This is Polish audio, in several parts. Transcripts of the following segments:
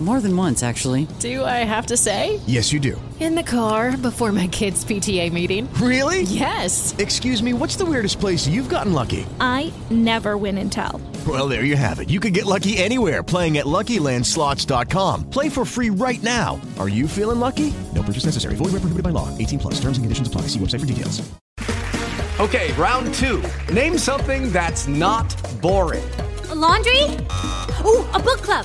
More than once, actually. Do I have to say? Yes, you do. In the car before my kids' PTA meeting. Really? Yes. Excuse me, what's the weirdest place you've gotten lucky? I never win and tell. Well, there you have it. You can get lucky anywhere playing at LuckyLandSlots.com. Play for free right now. Are you feeling lucky? No purchase necessary. Void where prohibited by law. 18 plus. Terms and conditions apply. See website for details. Okay, round two. Name something that's not boring. A laundry? Ooh, a book club.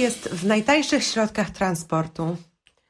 Jest w najtańszych środkach transportu?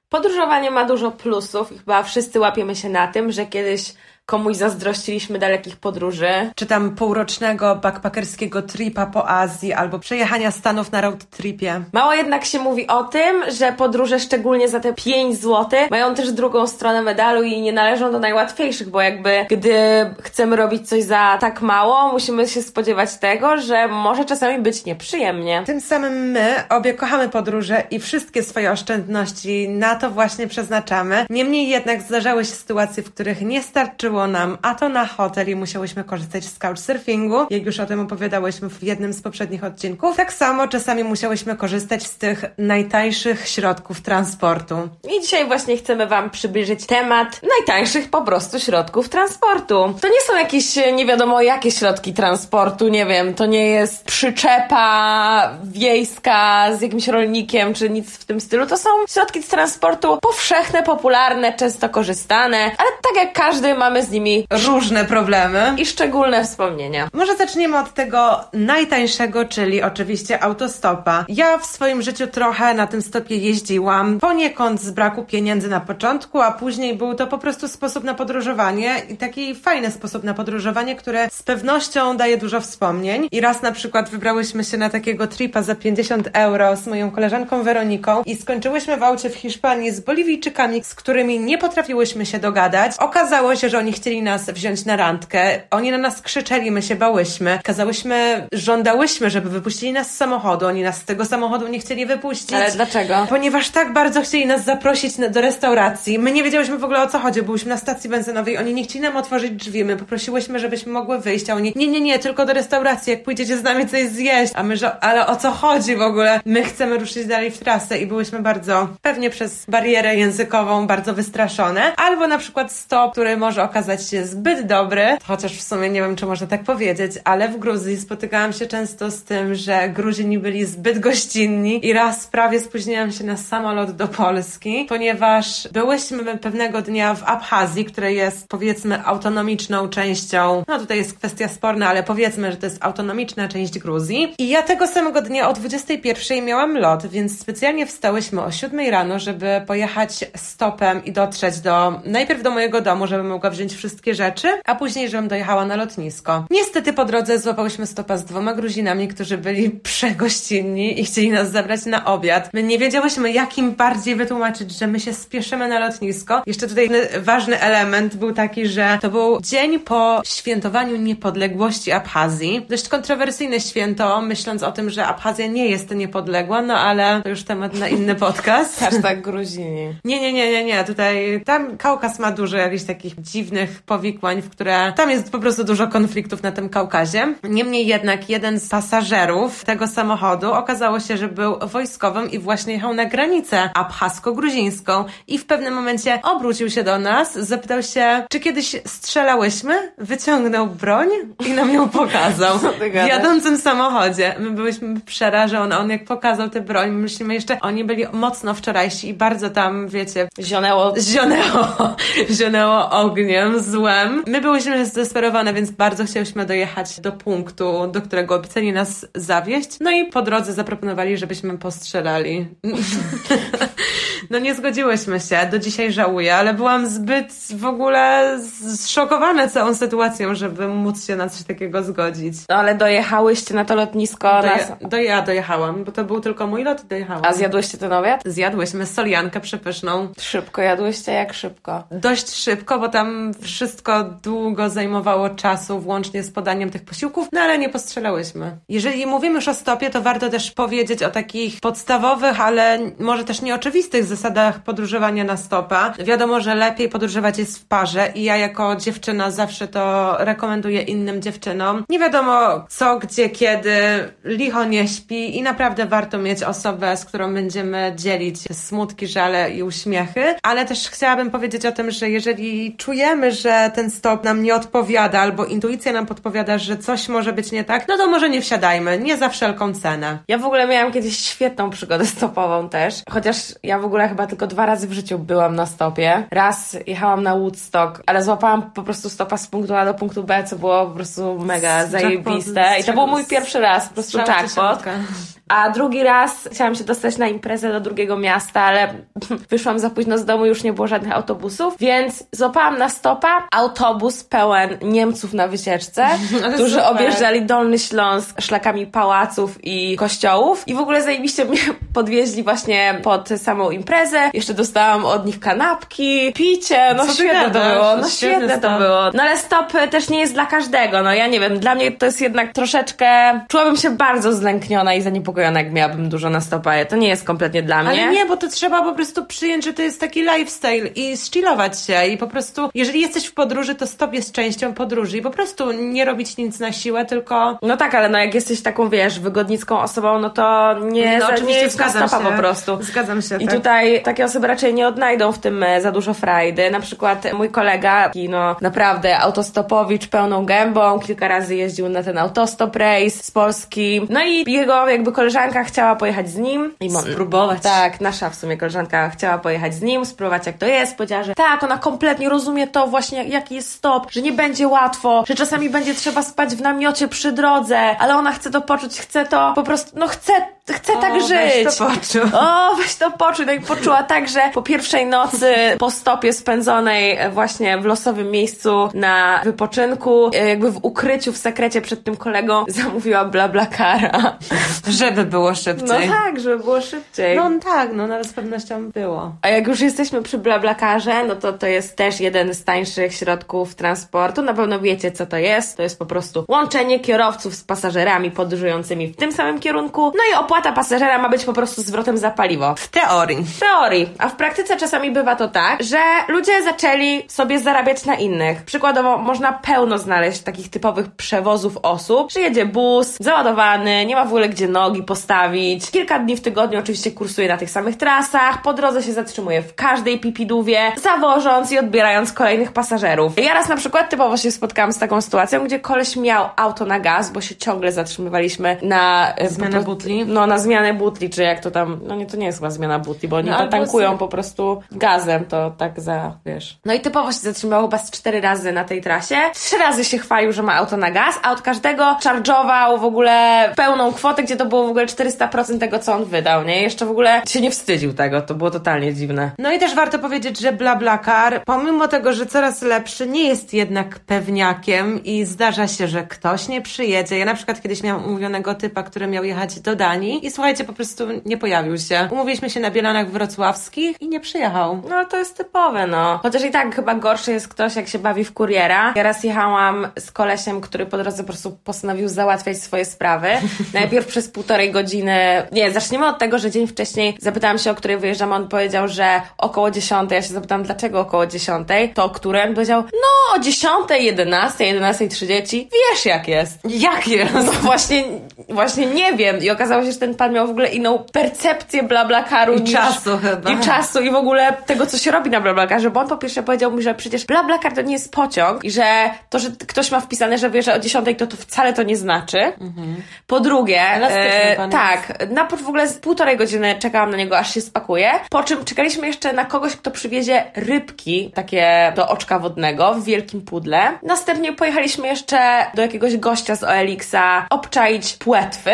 Podróżowanie ma dużo plusów i chyba wszyscy łapiemy się na tym, że kiedyś komuś zazdrościliśmy dalekich podróży. Czy tam półrocznego backpackerskiego tripa po Azji albo przejechania Stanów na road tripie. Mało jednak się mówi o tym, że podróże szczególnie za te 5 zł mają też drugą stronę medalu i nie należą do najłatwiejszych, bo jakby gdy chcemy robić coś za tak mało, musimy się spodziewać tego, że może czasami być nieprzyjemnie. Tym samym my obie kochamy podróże i wszystkie swoje oszczędności na to właśnie przeznaczamy. Niemniej jednak zdarzały się sytuacje, w których nie starczyło nam, a to na hotel i musiałyśmy korzystać z couchsurfingu, jak już o tym opowiadałyśmy w jednym z poprzednich odcinków. Tak samo czasami musiałyśmy korzystać z tych najtańszych środków transportu. I dzisiaj właśnie chcemy Wam przybliżyć temat najtańszych po prostu środków transportu. To nie są jakieś nie wiadomo jakie środki transportu, nie wiem, to nie jest przyczepa wiejska z jakimś rolnikiem, czy nic w tym stylu. To są środki transportu powszechne, popularne, często korzystane, ale tak jak każdy mamy z nimi różne problemy i szczególne wspomnienia. Może zaczniemy od tego najtańszego, czyli oczywiście autostopa. Ja w swoim życiu trochę na tym stopie jeździłam, poniekąd z braku pieniędzy na początku, a później był to po prostu sposób na podróżowanie i taki fajny sposób na podróżowanie, które z pewnością daje dużo wspomnień. I raz na przykład wybrałyśmy się na takiego tripa za 50 euro z moją koleżanką Weroniką i skończyłyśmy w aucie w Hiszpanii z Boliwijczykami, z którymi nie potrafiłyśmy się dogadać. Okazało się, że oni chcieli nas wziąć na randkę. Oni na nas krzyczeli, my się bałyśmy. Kazałyśmy, żądałyśmy, żeby wypuścili nas z samochodu. Oni nas z tego samochodu nie chcieli wypuścić. Ale dlaczego? Ponieważ tak bardzo chcieli nas zaprosić do restauracji. My nie wiedziałyśmy w ogóle o co chodzi. Byłyśmy na stacji benzynowej. Oni nie chcieli nam otworzyć drzwi. My poprosiłyśmy, żebyśmy mogły wyjść. A oni, nie, nie, nie, tylko do restauracji. Jak pójdziecie z nami coś zjeść. A my, że, ale o co chodzi w ogóle? My chcemy ruszyć dalej w trasę i byłyśmy bardzo, pewnie przez barierę językową, bardzo wystraszone. Albo na przykład stop, który może okazać się zbyt dobry, chociaż w sumie nie wiem, czy można tak powiedzieć, ale w Gruzji spotykałam się często z tym, że Gruzini byli zbyt gościnni i raz prawie spóźniłam się na samolot do Polski, ponieważ byłyśmy pewnego dnia w Abchazji, która jest powiedzmy autonomiczną częścią, no tutaj jest kwestia sporna, ale powiedzmy, że to jest autonomiczna część Gruzji. I ja tego samego dnia o 21 miałam lot, więc specjalnie wstałyśmy o 7 rano, żeby pojechać stopem i dotrzeć do, najpierw do mojego domu, żebym mogła wziąć wszystkie rzeczy, a później, żebym dojechała na lotnisko. Niestety po drodze złapałyśmy stopa z dwoma Gruzinami, którzy byli przegościnni i chcieli nas zabrać na obiad. My nie wiedziałyśmy, jak im bardziej wytłumaczyć, że my się spieszymy na lotnisko. Jeszcze tutaj ważny element był taki, że to był dzień po świętowaniu niepodległości Abchazji. Dość kontrowersyjne święto, myśląc o tym, że Abchazja nie jest niepodległa, no ale to już temat na inny podcast. Hashtag Gruzini. Nie, nie, nie, nie, nie. Tutaj, tam Kaukaz ma dużo jakichś takich dziwnych powikłań, w które tam jest po prostu dużo konfliktów na tym Kaukazie. Niemniej jednak jeden z pasażerów tego samochodu okazało się, że był wojskowym i właśnie jechał na granicę abchasko-gruzińską i w pewnym momencie obrócił się do nas, zapytał się, czy kiedyś strzelałyśmy? Wyciągnął broń i nam ją pokazał. w jadącym samochodzie. My byliśmy przerażone. On jak pokazał tę broń, myślimy jeszcze, oni byli mocno wczorajsi i bardzo tam, wiecie... Zionęło. Zionęło. płynęło ogniem, złem. My byłyśmy zdesperowane, więc bardzo chciałyśmy dojechać do punktu, do którego obiecali nas zawieść. No i po drodze zaproponowali, żebyśmy postrzelali. No nie zgodziłyśmy się, do dzisiaj żałuję, ale byłam zbyt w ogóle zszokowana całą sytuacją, żeby móc się na coś takiego zgodzić. No ale dojechałyście na to lotnisko. Doje, na... do, ja dojechałam, bo to był tylko mój lot i dojechałam. A zjadłyście ten obiad? Zjadłyśmy soliankę przepyszną. Szybko jadłyście? Jak szybko? Dość szybko, bo tam wszystko długo zajmowało czasu, włącznie z podaniem tych posiłków, no ale nie postrzelałyśmy. Jeżeli mówimy już o stopie, to warto też powiedzieć o takich podstawowych, ale może też nieoczywistych zasadach podróżowania na stopa. Wiadomo, że lepiej podróżować jest w parze i ja jako dziewczyna zawsze to rekomenduję innym dziewczynom. Nie wiadomo co, gdzie, kiedy, licho nie śpi i naprawdę warto mieć osobę, z którą będziemy dzielić smutki, żale i uśmiechy, ale też chciałabym powiedzieć o tym, że jeżeli czujemy, że ten stop nam nie odpowiada albo intuicja nam podpowiada, że coś może być nie tak, no to może nie wsiadajmy, nie za wszelką cenę. Ja w ogóle miałam kiedyś świetną przygodę stopową też, chociaż ja w ogóle chyba tylko dwa razy w życiu byłam na stopie. Raz jechałam na Woodstock, ale złapałam po prostu stopa z punktu A do punktu B, co było po prostu mega zajebiste. I to był mój pierwszy raz, po prostu jackpot. A drugi raz chciałam się dostać na imprezę do drugiego miasta, ale wyszłam za późno z domu, już nie było żadnych autobusów, więc złapałam na stopa autobus pełen Niemców na wycieczce, którzy super. objeżdżali Dolny Śląsk szlakami pałaców i kościołów i w ogóle zajebiście mnie podwieźli właśnie pod samą imprezę. Jeszcze dostałam od nich kanapki, picie, no Co świetne to było, no świetne to było. No ale stop też nie jest dla każdego, no ja nie wiem, dla mnie to jest jednak troszeczkę, czułabym się bardzo zlękniona i zaniepokojona, jak miałabym dużo na stopa. To nie jest kompletnie dla mnie. Ale nie, bo to trzeba po prostu przyjąć, że to jest taki lifestyle i zchillować się i po prostu, jeżeli jesteś w podróży, to stop jest częścią podróży i po prostu nie robić nic na siłę, tylko... No tak, ale no jak jesteś taką, wiesz, wygodnicką osobą, no to nie, no, za, nie jest zgadzam stopa się. po prostu. Zgadzam się, I tak. tutaj takie osoby raczej nie odnajdą w tym e, za dużo frajdy. Na przykład mój kolega, taki no naprawdę autostopowicz pełną gębą, kilka razy jeździł na ten autostop race z Polski. No i jego jakby koleżanka chciała pojechać z nim. I Spróbować. Tak, nasza w sumie koleżanka chciała pojechać z nim, spróbować jak to jest. Powiedziała, że tak, ona kompletnie rozumie to właśnie, jaki jest stop, że nie będzie łatwo, że czasami będzie trzeba spać w namiocie przy drodze, ale ona chce to poczuć, chce to po prostu, no chce, chce tak O, żyć. weź to poczuł. O, weź to poczuj. No i poczuła tak, że po pierwszej nocy, po stopie spędzonej właśnie w losowym miejscu na wypoczynku, e, jakby w ukryciu, w sekrecie przed tym kolegą, zamówiła BlaBlaCara. Żeby było No szybciej. tak, żeby było szybciej. No tak, no nawet z pewnością było. A jak już jesteśmy przy BlaBlaCarze, no to to jest też jeden z tańszych środków transportu. Na pewno wiecie, co to jest. To jest po prostu łączenie kierowców z pasażerami podróżującymi w tym samym kierunku. No i opłata pasażera ma być po prostu zwrotem za paliwo. W teorii. W teorii, a w praktyce czasami bywa to tak, że ludzie zaczęli sobie zarabiać na innych. Przykładowo można pełno znaleźć takich typowych przewozów osób, że jedzie bus, załadowany, nie ma w ogóle gdzie nogi postawić. Kilka dni w tygodniu oczywiście kursuje na tych samych trasach, po drodze się zatrzymuje w każdej pipidówie, zawożąc i odbierając kolejnych pasażerów. Ja raz na przykład typowo się spotkałam z taką sytuacją, gdzie koleś miał auto na gaz, bo się ciągle zatrzymywaliśmy na... e, Zmianę prostu- butli? No, na zmianę butli, czy jak to tam... No nie, to nie jest chyba zmiana butli, bo oni No, to tankują z- po prostu gazem, to tak za, wiesz. No i typowo się zatrzymał chyba z cztery razy na tej trasie. Trzy razy się chwalił, że ma auto na gaz, a od każdego charge'ował w ogóle pełną kwotę, gdzie to było w ogóle 400% tego, co on wydał, nie? Jeszcze w ogóle się nie wstydził tego, to było totalnie dziwne. No i też warto powiedzieć, że BlaBlaCar, pomimo tego, że coraz lepszy, nie jest jednak pewniakiem i zdarza się, że ktoś nie przyjedzie. Ja na przykład kiedyś miałam umówionego typa, który miał jechać do Danii i słuchajcie, po prostu nie pojawił się. Umówiliśmy się na Bielanach Wrocławskich i nie przyjechał. No to jest typowe, no. Chociaż i tak chyba gorszy jest ktoś, jak się bawi w kuriera. Ja raz jechałam z kolesiem, który po drodze po prostu postanowił załatwiać swoje sprawy. Najpierw przez półtorej godziny. Nie, zaczniemy od tego, że dzień wcześniej zapytałam się, o której wyjeżdżamy. On powiedział, że około 10. Ja się zapytałam, dlaczego około 10. To o której? On powiedział, no o 10, 11, 11.30. Wiesz jak jest. Jak jest? No właśnie, właśnie nie wiem. I okazało się, że ten pan miał w ogóle inną percepcję BlaBlaCaru I niż... czasu chyba. I czasu i w ogóle tego, co się robi na BlaBlaCarze, bo on po pierwsze powiedział mi, że przecież BlaBlaCar to nie jest pociąg i że to, że ktoś ma wpisane, że wyjeżdża o 10, to to wcale to nie znaczy. Po drugie, Elastyczność E, tak, na w ogóle z półtorej godziny czekałam na niego, aż się spakuje. Po czym czekaliśmy jeszcze na kogoś, kto przywiezie rybki, takie do oczka wodnego w wielkim pudle. Następnie pojechaliśmy jeszcze do jakiegoś gościa z OLX-a obczaić płetwy.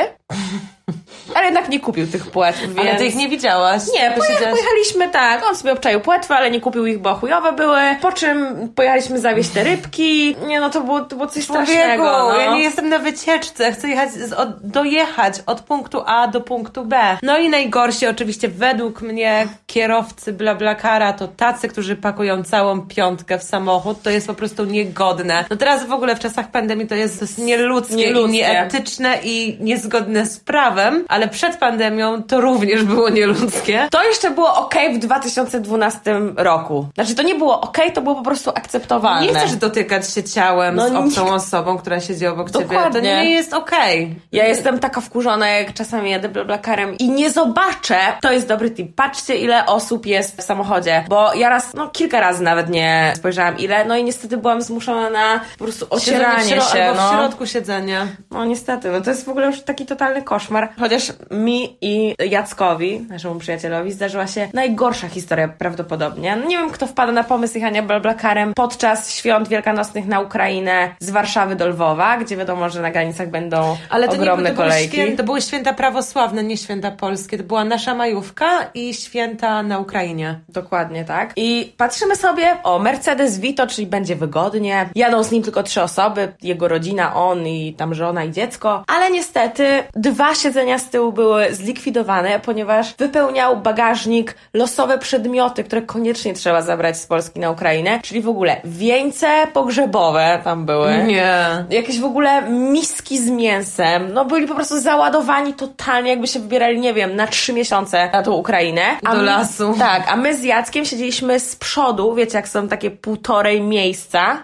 Ale jednak nie kupił tych płetw, więc... Ale ty ich nie widziałaś? Nie, pojecha- pojechaliśmy tak, on sobie obczaił płetwy, ale nie kupił ich, bo chujowe były. Po czym pojechaliśmy zawieźć te rybki. Nie no, to było, to było coś strasznego. Człowieku, No. ja nie jestem na wycieczce, chcę jechać z, od, dojechać od punktu A do punktu B. No i najgorsi oczywiście według mnie kierowcy BlaBlaCara to tacy, którzy pakują całą piątkę w samochód, to jest po prostu niegodne. No teraz w ogóle w czasach pandemii to jest, to jest nieludzkie, Nieludzkie. i nieetyczne i niezgodne z prawem, ale przed pandemią to również było nieludzkie. To jeszcze było ok w 2012 roku. Znaczy, to nie było ok, to było po prostu akceptowalne. Nie chcesz dotykać się ciałem No z obcą nie- osobą, która siedzi obok ciebie. To Dokładnie. nie jest okej. Ja jestem taka wkurzona, jak czasami jadę blablakarem i nie zobaczę, to jest dobry tip. Patrzcie, ile osób jest w samochodzie, bo ja raz, no kilka razy nawet nie spojrzałam ile, no i niestety byłam zmuszona na po prostu ocieranie się, albo no. w środku siedzenia. No niestety, no to jest w ogóle już taki totalny koszmar. Chociaż mi i Jackowi, naszemu przyjacielowi, zdarzyła się najgorsza historia prawdopodobnie. Nie wiem, kto wpada na pomysł jechania blablakarem podczas świąt wielkanocnych na Ukrainę z Warszawy do Lwowa, gdzie wiadomo, że na granicach będą Ale to, ogromne nie, to, były kolejki. święta, to były święta prawosławne, nie święta polskie. To była nasza majówka i święta na Ukrainie. Dokładnie tak. I patrzymy sobie, o, Mercedes Vito, czyli będzie wygodnie. Jadą z nim tylko trzy osoby, jego rodzina, on i tam żona i dziecko. Ale niestety dwa siedzenia z tyłu były zlikwidowane, ponieważ wypełniał bagażnik losowe przedmioty, które koniecznie trzeba zabrać z Polski na Ukrainę. Czyli w ogóle wieńce pogrzebowe tam były. Nie. Jakieś w ogóle miski z mięsem. No byli po prostu załadowani totalnie, jakby się wybierali, nie wiem, na trzy miesiące na tą Ukrainę. Do my- lasu. Tak, a my z Jackiem siedzieliśmy z przodu, wiecie, jak są takie półtorej miejsca.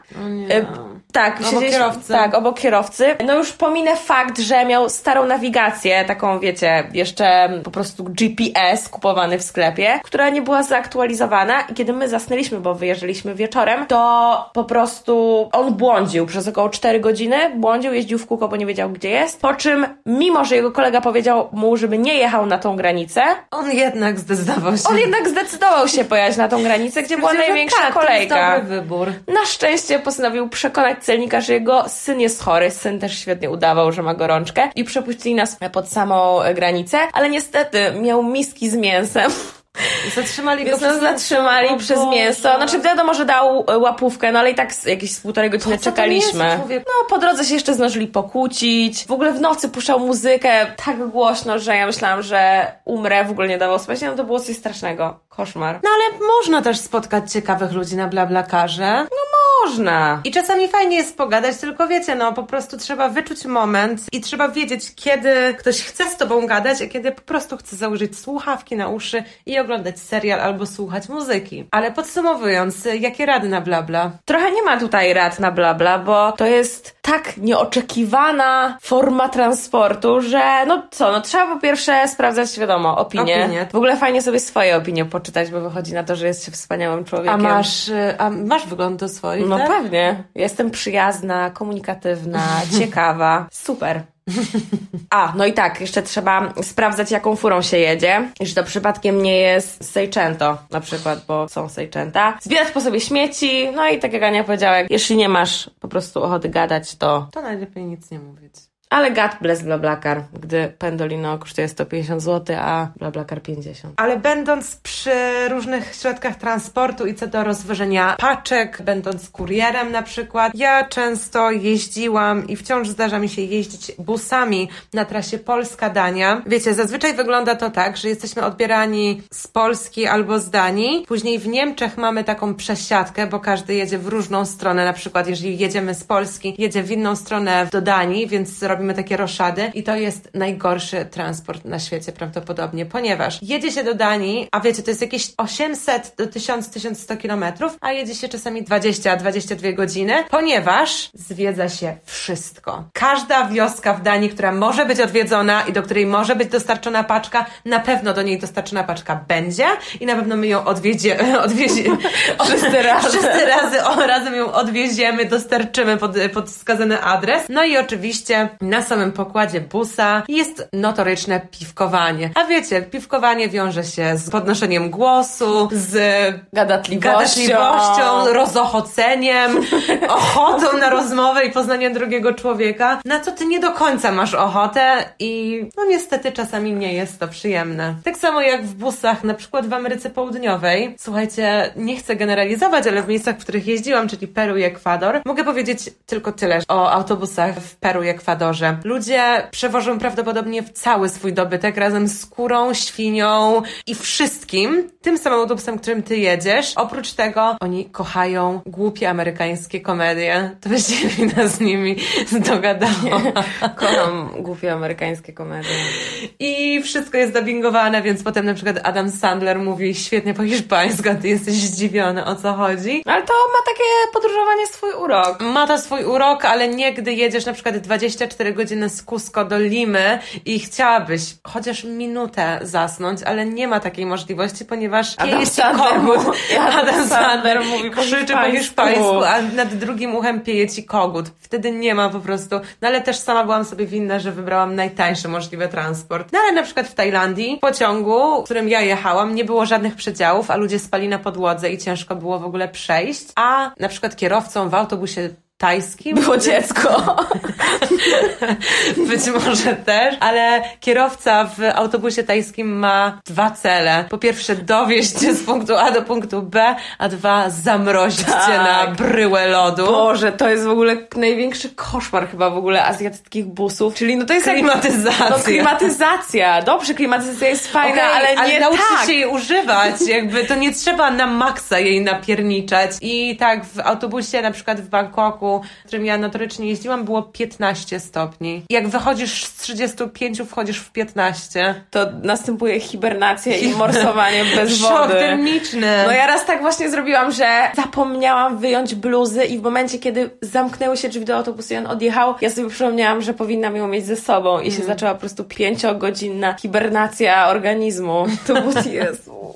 E, Tak, Obok kierowcy. Tak, obok kierowcy. No już pominę fakt, że miał starą nawigację, taką wiecie, jeszcze po prostu GPS kupowany w sklepie, która nie była zaktualizowana i kiedy my zasnęliśmy, bo wyjeżdżaliśmy wieczorem, to po prostu on błądził przez około 4 godziny, błądził, jeździł w kółko, bo nie wiedział gdzie jest, po czym mimo, że jego kolega powiedział mu, żeby nie jechał na tą granicę, On jednak zdecydował się. on jednak zdecydował się pojechać na tą granicę, gdzie była największa tak, kolejka. To jest dobry wybór. Na szczęście postanowił przekonać celnika, że jego syn jest chory. Syn też świetnie udawał, że ma gorączkę i przepuścili nas pod samą granicę, ale niestety miał miski z mięsem. Zatrzymali go nas przez zatrzymali przez mięso. Znaczy wiadomo, że dał e, łapówkę, no ale i tak jakieś z półtorej godziny czekaliśmy. jest? No po drodze się jeszcze zdążyli pokłócić. W ogóle w nocy puszczał muzykę tak głośno, że ja myślałam, że umrę, w ogóle nie dawał spać. No to było coś strasznego. Koszmar. No ale można też spotkać ciekawych ludzi na blablakarze. Można. I czasami fajnie jest pogadać, tylko wiecie, no po prostu trzeba wyczuć moment i trzeba wiedzieć, kiedy ktoś chce z tobą gadać, a kiedy po prostu chce założyć słuchawki na uszy i oglądać serial albo słuchać muzyki. Ale podsumowując, jakie rady na blabla? Trochę nie ma tutaj rad na blabla, bo to jest tak nieoczekiwana forma transportu, że no co, no trzeba po pierwsze sprawdzać, wiadomo, opinie. Opinie. W ogóle fajnie sobie swoje opinie poczytać, bo wychodzi na to, że jest się wspaniałym człowiekiem. A masz, y, a masz wygląd do swoich, No tak? pewnie. Jestem przyjazna, komunikatywna, ciekawa. Super. A, no i tak, jeszcze trzeba sprawdzać, jaką furą się jedzie. Czy to przypadkiem nie jest Seicento na przykład, bo są Seicenta. Zbierać po sobie śmieci, no i tak jak Ania powiedziała, jeśli nie masz po prostu ochoty gadać, to... To najlepiej nic nie mówić. Ale God bless BlaBlaCar, gdy Pendolino kosztuje 150 zł, a BlaBlaCar 50. Ale będąc przy różnych środkach transportu i co do rozwożenia paczek, będąc kurierem na przykład, ja często jeździłam i wciąż zdarza mi się jeździć busami na trasie Polska-Dania. Wiecie, zazwyczaj wygląda to tak, że jesteśmy odbierani z Polski albo z Danii. Później w Niemczech mamy taką przesiadkę, bo każdy jedzie w różną stronę. Na przykład, jeżeli jedziemy z Polski, jedzie w inną stronę do Danii, więc robimy takie roszady i to jest najgorszy transport na świecie prawdopodobnie, ponieważ jedzie się do Danii, a wiecie, to jest jakieś 800 do 1000-1100 kilometrów, a jedzie się czasami 20-22 godziny, ponieważ zwiedza się wszystko. Każda wioska w Danii, która może być odwiedzona i do której może być dostarczona paczka, na pewno do niej dostarczona paczka będzie i na pewno my ją odwiedzie, odwiezie, Wszyscy razem. wszyscy razy, o, razem ją odwieziemy, dostarczymy pod, pod wskazany adres. No i oczywiście na samym pokładzie busa jest notoryczne piwkowanie. A wiecie, piwkowanie wiąże się z podnoszeniem głosu, z Gadatliwością. gadatliwością, rozochoceniem, ochotą na rozmowę i poznaniem drugiego człowieka, na co ty nie do końca masz ochotę i no niestety czasami nie jest to przyjemne. Tak samo jak w busach, na przykład w Ameryce Południowej. Słuchajcie, nie chcę generalizować, ale w miejscach, w których jeździłam, czyli Peru i Ekwador, mogę powiedzieć tylko tyle o autobusach w Peru i Ekwadorze. Ludzie przewożą prawdopodobnie cały swój dobytek razem z kurą, świnią i wszystkim, tym samym autobusem, którym ty jedziesz. Oprócz tego oni kochają głupie amerykańskie komedie. To się wina z nimi dogadała. Kocham głupie amerykańskie komedie. I wszystko jest dubbingowane, więc potem na przykład Adam Sandler mówi świetnie po hiszpańsku, a ty jesteś zdziwiony o co chodzi. Ale to ma takie podróżowanie swój urok. Ma to swój urok, ale nie gdy jedziesz na przykład 24 godziny z Cusco do Limy i chciałabyś chociaż minutę zasnąć, ale nie ma takiej możliwości, ponieważ Adam pieje ci Sandler kogut. Adam Sandler mówi krzyczy po hiszpańsku. hiszpańsku, a nad drugim uchem pieje ci kogut. Wtedy nie ma po prostu, no ale też sama byłam sobie winna, że wybrałam najtańszy możliwy transport. No ale na przykład w Tajlandii, w pociągu, w którym ja jechałam, nie było żadnych przedziałów, a ludzie spali na podłodze i ciężko było w ogóle przejść, a na przykład kierowcą w autobusie tajskim. Było dziecko. Być może też, ale kierowca w autobusie tajskim ma dwa cele. Po pierwsze, dowieźć cię z punktu A do punktu B, a dwa, zamrozić cię Tak. na bryłę lodu. Boże, to jest w ogóle największy koszmar chyba w ogóle azjatyckich busów. Czyli no to jest jak- Klimatyzacja. No klimatyzacja. Dobrze, klimatyzacja jest fajna, Okej, ale nie nauczyć tak. się jej używać, jakby to nie trzeba na maksa jej napierniczać. I tak w autobusie, na przykład w Bangkoku, w którym ja notorycznie jeździłam, było 15 stopni. Jak wychodzisz z 35, wchodzisz w 15. To następuje hibernacja i morsowanie bez Szok wody. termiczny. No ja raz tak właśnie zrobiłam, że zapomniałam wyjąć bluzy i w momencie, kiedy zamknęły się drzwi do autobusu i on odjechał, ja sobie przypomniałam, że powinnam ją mieć ze sobą i się zaczęła po prostu pięciogodzinna hibernacja organizmu. To było Jezu.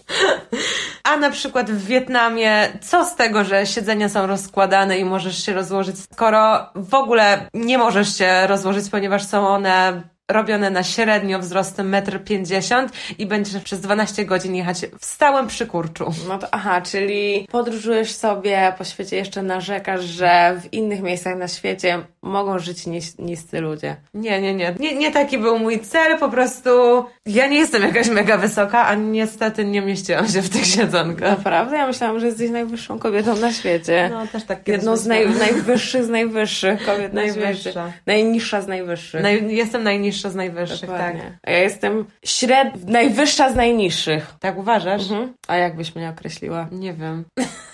A na przykład w Wietnamie, co z tego, że siedzenia są rozkładane i możesz się rozłożyć, skoro w ogóle nie możesz się rozłożyć, ponieważ są one robione na średnio wzrostem 1,50 m i będziesz przez 12 godzin jechać w stałym przykurczu. No to aha, czyli podróżujesz sobie po świecie, jeszcze narzekasz, że w innych miejscach na świecie mogą żyć nis- niscy ludzie. Nie, nie, nie, nie. Nie taki był mój cel, po prostu ja nie jestem jakaś mega wysoka, a niestety nie mieściłam się w tych siedzonkach. Naprawdę? Ja myślałam, że jesteś najwyższą kobietą na świecie. No, też tak Jedną z naj, najwyższych z najwyższych kobiet na świecie. Najniższa z najwyższych. Naj, jestem najniższa z najwyższych, tak. Dokładnie. A ja jestem śred... najwyższa z najniższych. Tak uważasz? Mhm. A jak byś mnie określiła? Nie wiem.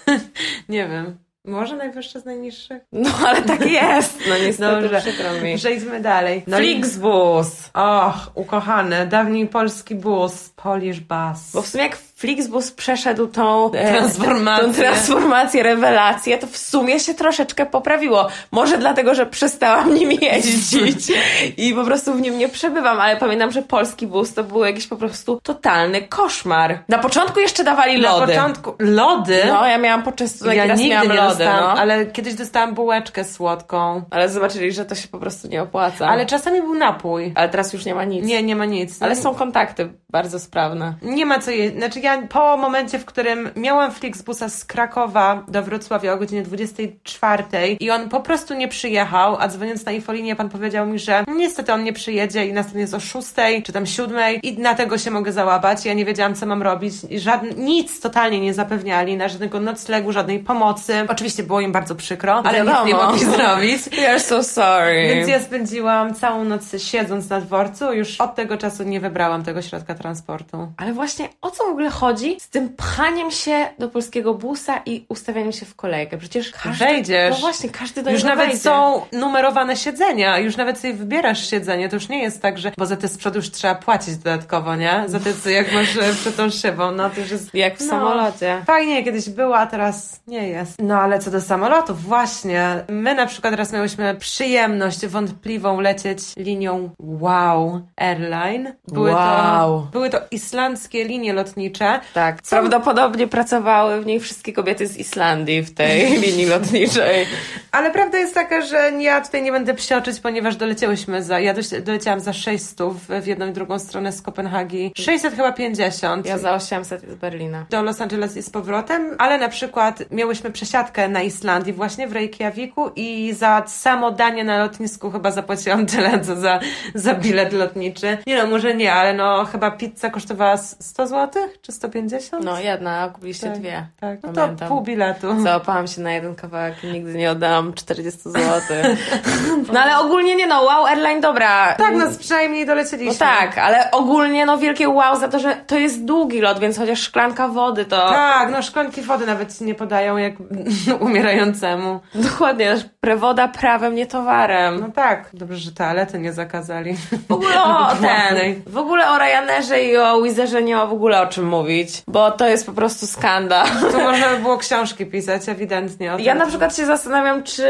nie wiem. Może najwyższe z najniższych? No ale tak jest. No niestety Dobrze. przykro mi. Przejdźmy dalej. No, Flixbus. Och, ukochany, dawniej polski bus, Polish bus. Bo w sumie jak Flixbus przeszedł tą e, Transformację. tą transformację, rewelację, to w sumie się troszeczkę poprawiło. Może dlatego, że przestałam nim jeździć i po prostu w nim nie przebywam, ale pamiętam, że polski bus to był jakiś po prostu totalny koszmar. Na początku jeszcze dawali Na lody. początku lody? No, ja miałam poczęstunek, ja raz nigdy miałam nie lody, dostałam, no. ale... ale kiedyś dostałam bułeczkę słodką. ale zobaczyli, że to się po prostu nie opłaca. Ale czasami był napój. ale teraz już nie ma nic. Nie, nie ma nic. Ale są kontakty bardzo sprawne. Nie ma co je... Znaczy ja po momencie, w którym miałam Flixbusa z Krakowa do Wrocławia o godzinie 24 i on po prostu nie przyjechał, a dzwoniąc na infolinię pan powiedział mi, że niestety on nie przyjedzie i następnie jest o 6 czy tam 7 i na tego się mogę załapać. Ja nie wiedziałam, co mam robić. Żadn... Nic totalnie nie zapewniali, na żadnego noclegu, żadnej pomocy. Oczywiście było im bardzo przykro, ale nic nie mogli zrobić. Are so sorry. Więc ja spędziłam całą noc siedząc na dworcu. Już od tego czasu nie wybrałam tego środka transportu. Ale właśnie o co w ogóle chodzi z tym pchaniem się do polskiego busa i ustawianiem się w kolejkę? Przecież każdy... Wejdziesz. No właśnie, każdy do Już nawet wejdzie. są numerowane siedzenia, już nawet sobie wybierasz siedzenie. To już nie jest tak, że bo za te z przodu już trzeba płacić dodatkowo, nie? Za te, co jak masz e, przed tą szybą, no to już jest... Jak w no, samolocie. Fajnie kiedyś było, a teraz nie jest. No ale co do samolotów, właśnie. My na przykład raz miałyśmy przyjemność wątpliwą lecieć linią Wow Airline. Były, Wow. to, były to islandzkie linie lotnicze. Tak, Co- prawdopodobnie pracowały w niej wszystkie kobiety z Islandii w tej linii lotniczej. Ale prawda jest taka, że ja tutaj nie będę psioczyć, ponieważ doleciałyśmy za, ja doleciałam za 600 w jedną i drugą stronę z Kopenhagi. 600 chyba 50. Ja za 800 z Berlina. do Los Angeles i z powrotem, ale na przykład miałyśmy przesiadkę na Islandii właśnie w Reykjaviku i za samo danie na lotnisku chyba zapłaciłam tyle, co za, za bilet lotniczy. Nie no, może nie, ale no chyba pizza kosztowała s- 100 zł czy 150? No jedna, a kupiliście tak, dwie. Tak, no to pół biletu. Załapałam się na jeden kawałek i nigdy nie oddałam 40 zł. No ale ogólnie nie no, wow, airline dobra. Tak, no przynajmniej dolecieliśmy. No tak, ale ogólnie no wielkie wow za to, że to jest długi lot, więc chociaż szklanka wody to... Tak, no szklanki wody nawet nie podają jak umierającemu. Dokładnie, prewoda prawem, nie towarem. No tak, dobrze, że toalety nie zakazali. W ogóle o ten, w ogóle o Ryanerze i o Wizerze nie ma w ogóle o czym mówić, bo to jest po prostu skandal. Tu można by było książki pisać, ewidentnie. O Ja na przykład się zastanawiam, czy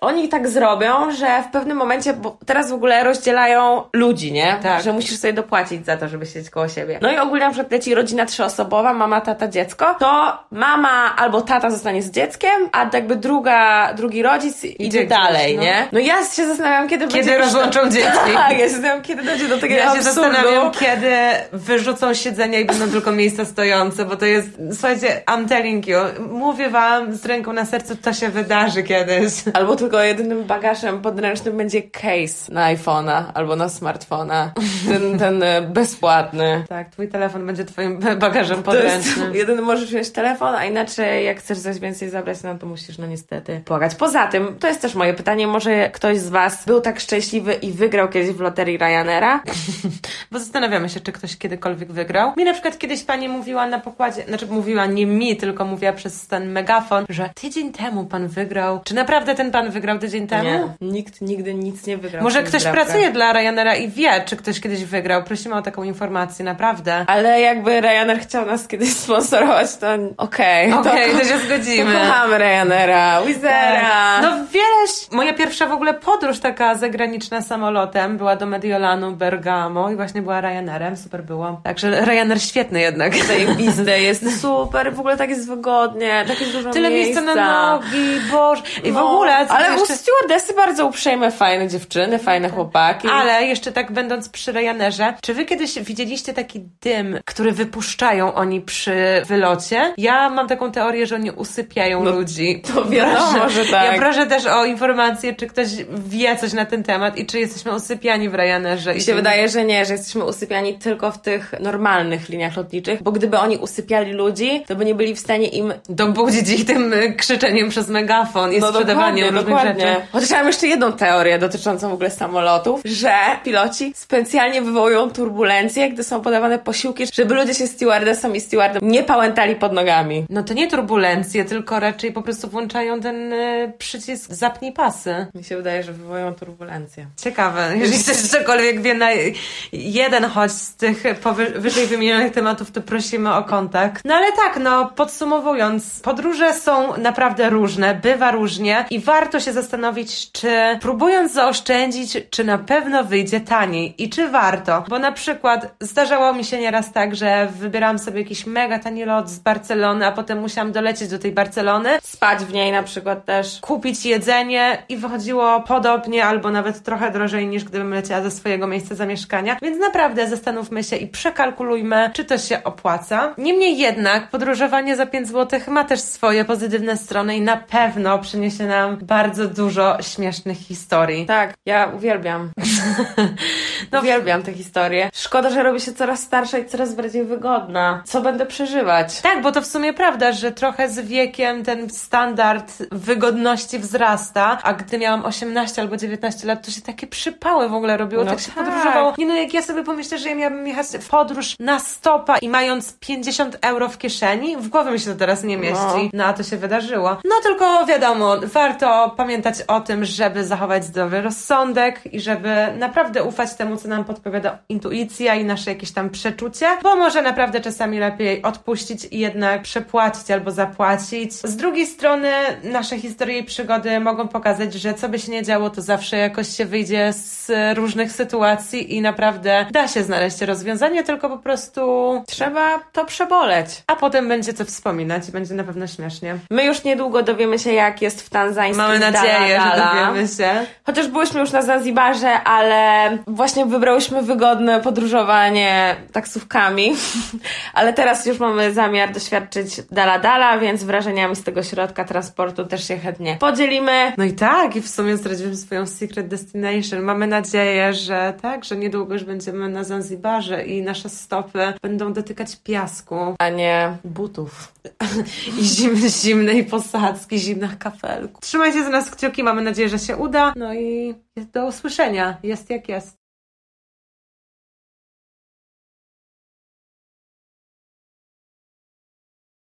oni tak zrobią, że w pewnym momencie, bo teraz w ogóle rozdzielają ludzi, nie? Tak. Że musisz sobie dopłacić za to, żeby siedzieć koło siebie. No i ogólnie na przykład leci rodzina trzyosobowa, mama, tata, dziecko, to mama albo tata zostanie z dzieckiem, a jakby druga, drugi rodzic idzie, gdzieś, dalej, no. nie? No ja się zastanawiam, kiedy Kiedy będzie... rozłączą dzieci. Tak, ja się zastanawiam, kiedy dojdzie do takiego Ja się absurdu. zastanawiam, kiedy wyrzucą siedzenia i będą tylko miejsca stojące, bo to jest, słuchajcie, I'm telling you, mówię wam z ręką na sercu, to się wydarzy kiedyś. Albo tylko jedynym bagażem podręcznym będzie case na iPhone'a albo na smartfona. Ten, ten e, bezpłatny. Tak, twój telefon będzie twoim bagażem To podręcznym. jedyny możesz wziąć telefon, a inaczej jak chcesz coś więcej zabrać, no to musisz no niestety płakać. Poza tym, to jest też moje pytanie, może ktoś z Was był tak szczęśliwy i wygrał kiedyś w loterii Ryanaira? Bo zastanawiamy się, czy ktoś kiedykolwiek wygrał. Mi na przykład kiedyś pani mówiła na pokładzie, znaczy mówiła nie mi, tylko mówiła przez ten megafon, że tydzień temu pan wygrał. Czy naprawdę ten pan wygrał tydzień temu? Nie, nikt nigdy nic nie wygrał. Może ktoś pracuje dla Ryanaira i wie, czy ktoś kiedyś wygrał. Prosimy o taką informację, naprawdę. Ale jakby Ryanair chciał nas kiedyś sponsorować, to okej. Okej, to, to się zgodzimy. To kochamy Ryanaira, Wizera. No wiele... Moja pierwsza w ogóle podróż taka zagraniczna samolotem była do Mediolanu, Bergamo i właśnie była Ryanairem, super było. Także Ryanair świetny jednak. Zajebiste, jest super, w ogóle tak jest wygodnie, tak jest dużo Tyle miejsca na nogi, boże. I w No, ogóle... co Ale jeszcze... u stewardessy bardzo uprzejme, fajne dziewczyny, fajne chłopaki. Ale jeszcze tak będąc przy Ryanerze, czy wy kiedyś widzieliście taki dym, który wypuszczają oni przy wylocie? Ja mam taką teorię, że oni usypiają ludzi. to wiadomo, że tak. Ja proszę też o informację, czy ktoś wie coś na ten temat i czy jesteśmy usypiani w Ryanerze. Mi I się tym- wydaje, że nie, że jesteśmy usypiani tylko w tych normalnych liniach lotniczych, bo gdyby oni usypiali ludzi, to by nie byli w stanie im Dobudzić ich tym y, krzyczeniem przez megafon i sprzedawaniem No dokładnie, różnych dokładnie. rzeczy. Chociaż ja mam jeszcze jedną teorię dotyczącą w ogóle samolotów, że piloci specjalnie wywołują turbulencje, gdy są podawane posiłki, żeby ludzie się stewardessom i stewardem nie pałętali pod nogami. No to nie turbulencje, tylko raczej po prostu włączają ten y, przycisk zapnij pasy. Mi się wydaje, że wywołują turbulencje. Ciekawe, jeżeli ktoś cokolwiek wie na jeden choć z tych powy- wyżej wymienionych tematów, to prosimy o kontakt. No ale tak, no podsumowując, podróże są naprawdę różne, bywa różnie i warto się zastanowić, czy próbując zaoszczędzić, czy na pewno wyjdzie taniej i czy warto. Bo na przykład zdarzało mi się nieraz tak, że wybierałam sobie jakiś mega tani lot z Barcelony, a potem musiałam dolecieć do tej Barcelony, Spać w niej na przykład też. kupić jedzenie i wychodziło podobnie albo nawet trochę drożej niż gdybym leciała ze swojego miejsca zamieszkania. Więc naprawdę zastanówmy się i przekalkulujmy, czy to się opłaca. Niemniej jednak podróżowanie za 5 zł ma też swoje pozytywne strony i na pewno przyniesie nam bardzo dużo śmiesznych historii. Tak, ja uwielbiam. No, uwielbiam te historie. Szkoda, że robi się coraz starsza i coraz bardziej wygodna. Co będę przeżywać? Tak, bo to w sumie prawda, że trochę z wiekiem ten standard wygodności wzrasta, a gdy miałam 18 albo 19 lat, to się takie przypały w ogóle robiło, No tak się tak. podróżowało. Nie no, jak ja sobie pomyślę, że ja miałabym jechać w podróż na stopa i mając 50 euro w kieszeni, w głowie mi się to teraz nie mieści. No, a to się wydarzyło. No tylko wiadomo, warto pamiętać o tym, żeby zachować zdrowy rozsądek i żeby naprawdę ufać temu, co nam podpowiada intuicja i nasze jakieś tam przeczucie, bo może naprawdę czasami lepiej odpuścić i jednak przepłacić albo zapłacić. Z drugiej strony nasze historie i przygody mogą pokazać, że co by się nie działo, to zawsze jakoś się wyjdzie z różnych sytuacji i naprawdę da się znaleźć rozwiązanie, tylko po prostu Trzeba to przeboleć. a potem będzie co wspominać i będzie na pewno śmiesznie. My już niedługo dowiemy się, jak jest w tanzańskim Mamy nadzieję, Dala że Dala. dowiemy się. Chociaż byłyśmy już na Zanzibarze, ale właśnie wybrałyśmy wygodne podróżowanie taksówkami. ale teraz już mamy zamiar doświadczyć Dala Dala, więc wrażeniami z tego środka transportu też się chętnie podzielimy. No i tak, i w sumie zdradziłem swoją secret destination. Mamy nadzieję, że tak, że niedługo już będziemy na Zanzibarze i nasze stopy będą dotykać piasku A nie butów. i zim, zimnej posadzki, zimnych kafelków. Trzymajcie za nas kciuki, mamy nadzieję, że się uda. No i do usłyszenia. Jest jak jest.